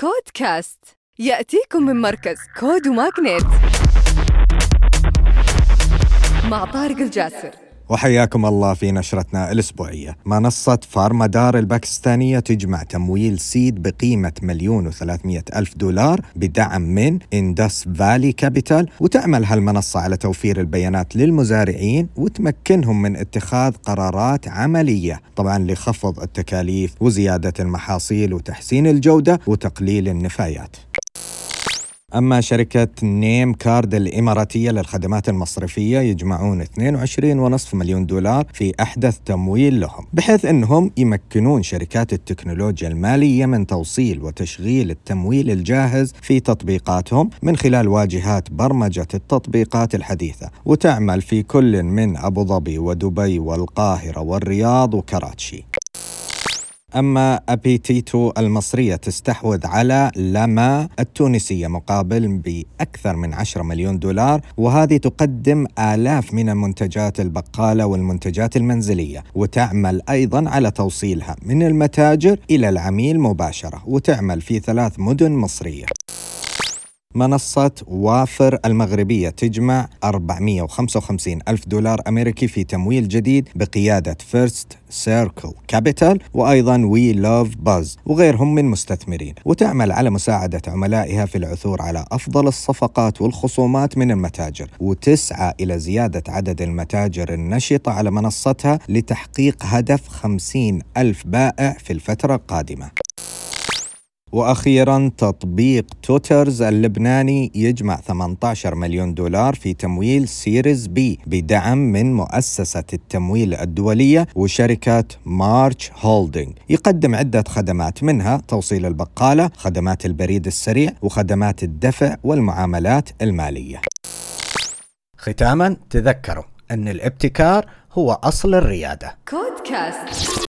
CODEcast. يأتيكم من مركز CODE و MAGNiTT مع طارق الجاسر. وحياكم الله في نشرتنا الأسبوعية. منصة Farmdar الباكستانية تجمع تمويل seed بقيمة مليون وثلاثمية ألف دولار بدعم من Indus Valley Capital وتعمل هالمنصة على توفير البيانات للمزارعين وتمكنهم من اتخاذ قرارات عملية طبعا لخفض التكاليف وزيادة المحاصيل وتحسين الجودة وتقليل النفايات. أما شركة NymCard الإماراتية للخدمات المصرفية يجمعون 22.5 مليون دولار في أحدث تمويل لهم بحيث أنهم يمكنون شركات التكنولوجيا المالية من توصيل وتشغيل التمويل الجاهز في تطبيقاتهم من خلال واجهات برمجة التطبيقات الحديثة وتعمل في كل من أبو ظبي ودبي والقاهرة والرياض وكراتشي. أما Appetito المصرية تستحوذ على Lamma التونسية مقابل بأكثر من 10 مليون دولار وهذه تقدم آلاف من المنتجات البقالة والمنتجات المنزلية وتعمل أيضا على توصيلها من المتاجر إلى العميل مباشرة وتعمل في ثلاث مدن مصرية. منصة WafR المغربية تجمع 455 ألف دولار أمريكي في تمويل جديد بقيادة First Circle Capital وأيضا Welovebuzz وغيرهم من مستثمرين. وتعمل على مساعدة عملائها في العثور على أفضل الصفقات والخصومات من المتاجر. وتسعى إلى زيادة عدد المتاجر النشطة على منصتها لتحقيق هدف 50 ألف بائع في الفترة القادمة. وأخيرا تطبيق Toters اللبناني يجمع 18 مليون دولار في تمويل Series B بدعم من مؤسسة التمويل الدولية وشركة March Holding يقدم عدة خدمات منها توصيل البقالة خدمات البريد السريع وخدمات الدفع والمعاملات المالية. ختاما تذكروا أن الابتكار هو أصل الريادة. CODEcast.